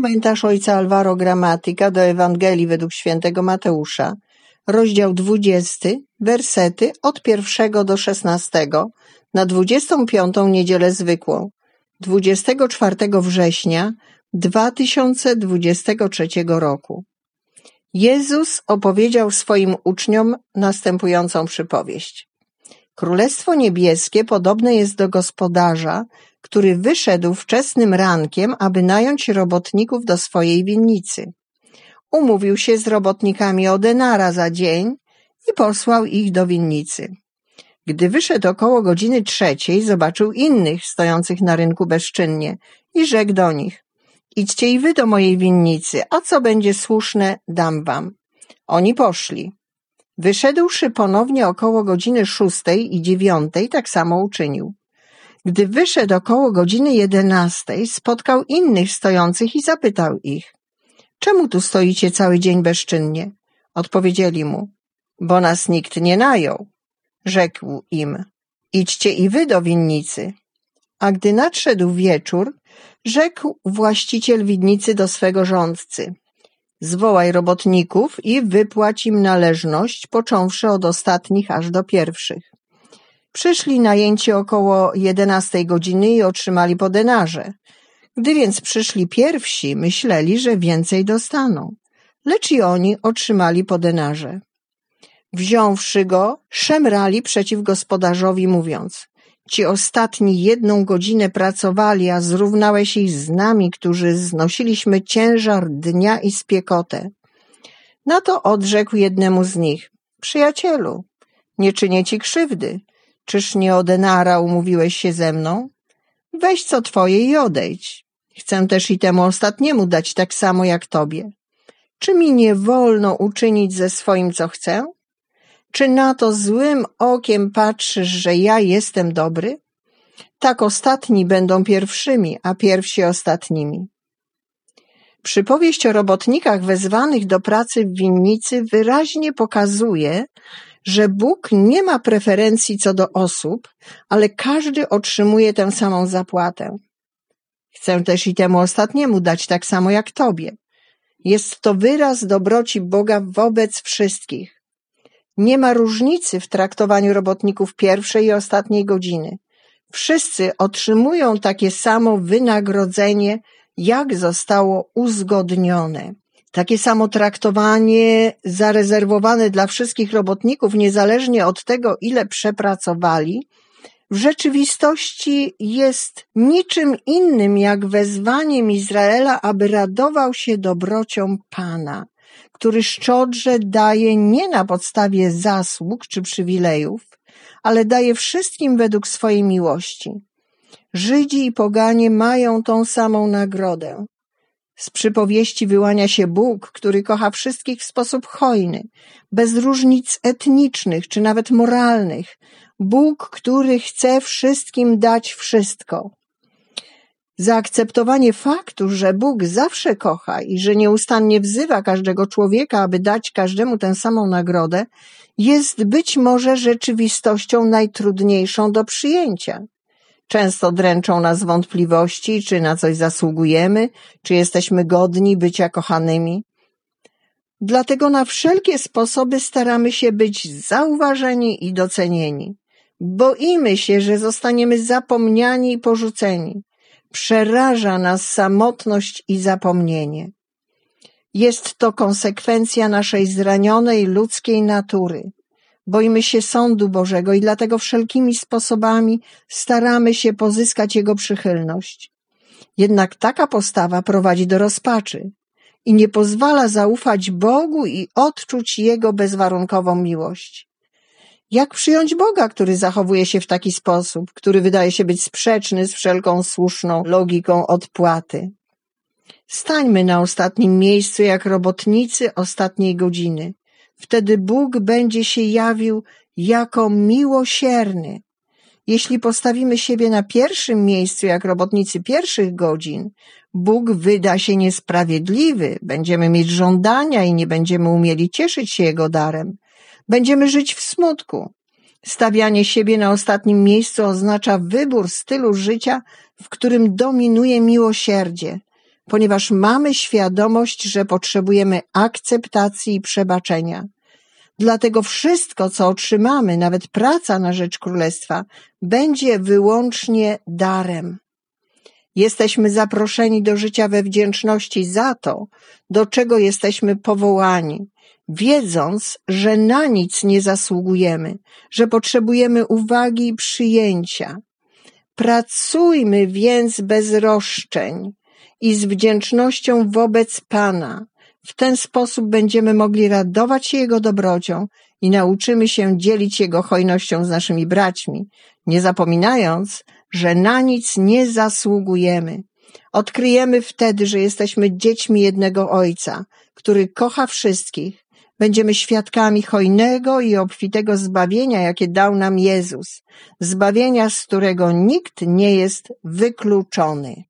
Komentarz ojca Alvaro Gramatyka do Ewangelii według świętego Mateusza, rozdział 20, wersety od pierwszego do szesnastego na 25. niedzielę zwykłą, 24 września 2023 roku. Jezus opowiedział swoim uczniom następującą przypowieść. Królestwo niebieskie podobne jest do gospodarza, który wyszedł wczesnym rankiem, aby nająć robotników do swojej winnicy. Umówił się z robotnikami o denara za dzień i posłał ich do winnicy. Gdy wyszedł około godziny trzeciej, zobaczył innych stojących na rynku bezczynnie i rzekł do nich: Idźcie i wy do mojej winnicy, a co będzie słuszne, dam wam. Oni poszli. Wyszedłszy ponownie około godziny szóstej i dziewiątej, tak samo uczynił. Gdy wyszedł około godziny jedenastej, spotkał innych stojących i zapytał ich: Czemu tu stoicie cały dzień bezczynnie? Odpowiedzieli mu: Bo nas nikt nie najął. Rzekł im: Idźcie i wy do winnicy. A gdy nadszedł wieczór, rzekł właściciel winnicy do swego rządcy: Zwołaj robotników i wypłać im należność, począwszy od ostatnich aż do pierwszych. Przyszli najęci około jedenastej godziny i otrzymali po denarze. Gdy więc przyszli pierwsi, myśleli, że więcej dostaną, lecz i oni otrzymali po denarze. Wziąwszy go, szemrali przeciw gospodarzowi, mówiąc: Ci ostatni jedną godzinę pracowali, a zrównałeś ich z nami, którzy znosiliśmy ciężar dnia i spiekotę. Na to odrzekł jednemu z nich: Przyjacielu, nie czynię ci krzywdy. Czyż nie o denara umówiłeś się ze mną? Weź co twoje i odejdź. Chcę też i temu ostatniemu dać tak samo jak tobie. Czy mi nie wolno uczynić ze swoim, co chcę? Czy na to złym okiem patrzysz, że ja jestem dobry? Tak ostatni będą pierwszymi, a pierwsi ostatnimi. Przypowieść o robotnikach wezwanych do pracy w winnicy wyraźnie pokazuje, że Bóg nie ma preferencji co do osób, ale każdy otrzymuje tę samą zapłatę. Chcę też i temu ostatniemu dać tak samo jak Tobie. Jest to wyraz dobroci Boga wobec wszystkich. Nie ma różnicy w traktowaniu robotników pierwszej i ostatniej godziny. Wszyscy otrzymują takie samo wynagrodzenie, jak zostało uzgodnione. Takie samo traktowanie zarezerwowane dla wszystkich robotników, niezależnie od tego, ile przepracowali, w rzeczywistości jest niczym innym jak wezwaniem Izraela, aby radował się dobrocią Pana, który szczodrze daje nie na podstawie zasług czy przywilejów, ale daje wszystkim według swojej miłości. Żydzi i poganie mają tą samą nagrodę. Z przypowieści wyłania się Bóg, który kocha wszystkich w sposób hojny, bez różnic etnicznych czy nawet moralnych. Bóg, który chce wszystkim dać wszystko. Zaakceptowanie faktu, że Bóg zawsze kocha i że nieustannie wzywa każdego człowieka, aby dać każdemu tę samą nagrodę, jest być może rzeczywistością najtrudniejszą do przyjęcia. Często dręczą nas wątpliwości, czy na coś zasługujemy, czy jesteśmy godni bycia kochanymi. Dlatego na wszelkie sposoby staramy się być zauważeni i docenieni. Boimy się, że zostaniemy zapomniani i porzuceni. Przeraża nas samotność i zapomnienie. Jest to konsekwencja naszej zranionej ludzkiej natury. Boimy się sądu Bożego i dlatego wszelkimi sposobami staramy się pozyskać Jego przychylność. Jednak taka postawa prowadzi do rozpaczy i nie pozwala zaufać Bogu i odczuć Jego bezwarunkową miłość. Jak przyjąć Boga, który zachowuje się w taki sposób, który wydaje się być sprzeczny z wszelką słuszną logiką odpłaty? Stańmy na ostatnim miejscu jak robotnicy ostatniej godziny. Wtedy Bóg będzie się jawił jako miłosierny. Jeśli postawimy siebie na pierwszym miejscu jak robotnicy pierwszych godzin, Bóg wyda się niesprawiedliwy, będziemy mieć żądania i nie będziemy umieli cieszyć się Jego darem. Będziemy żyć w smutku. Stawianie siebie na ostatnim miejscu oznacza wybór stylu życia, w którym dominuje miłosierdzie. Ponieważ mamy świadomość, że potrzebujemy akceptacji i przebaczenia. Dlatego wszystko, co otrzymamy, nawet praca na rzecz królestwa, będzie wyłącznie darem. Jesteśmy zaproszeni do życia we wdzięczności za to, do czego jesteśmy powołani, wiedząc, że na nic nie zasługujemy, że potrzebujemy uwagi i przyjęcia. Pracujmy więc bez roszczeń i z wdzięcznością wobec Pana. W ten sposób będziemy mogli radować się Jego dobrocią i nauczymy się dzielić Jego hojnością z naszymi braćmi, nie zapominając, że na nic nie zasługujemy. Odkryjemy wtedy, że jesteśmy dziećmi jednego Ojca, który kocha wszystkich. Będziemy świadkami hojnego i obfitego zbawienia, jakie dał nam Jezus, zbawienia, z którego nikt nie jest wykluczony.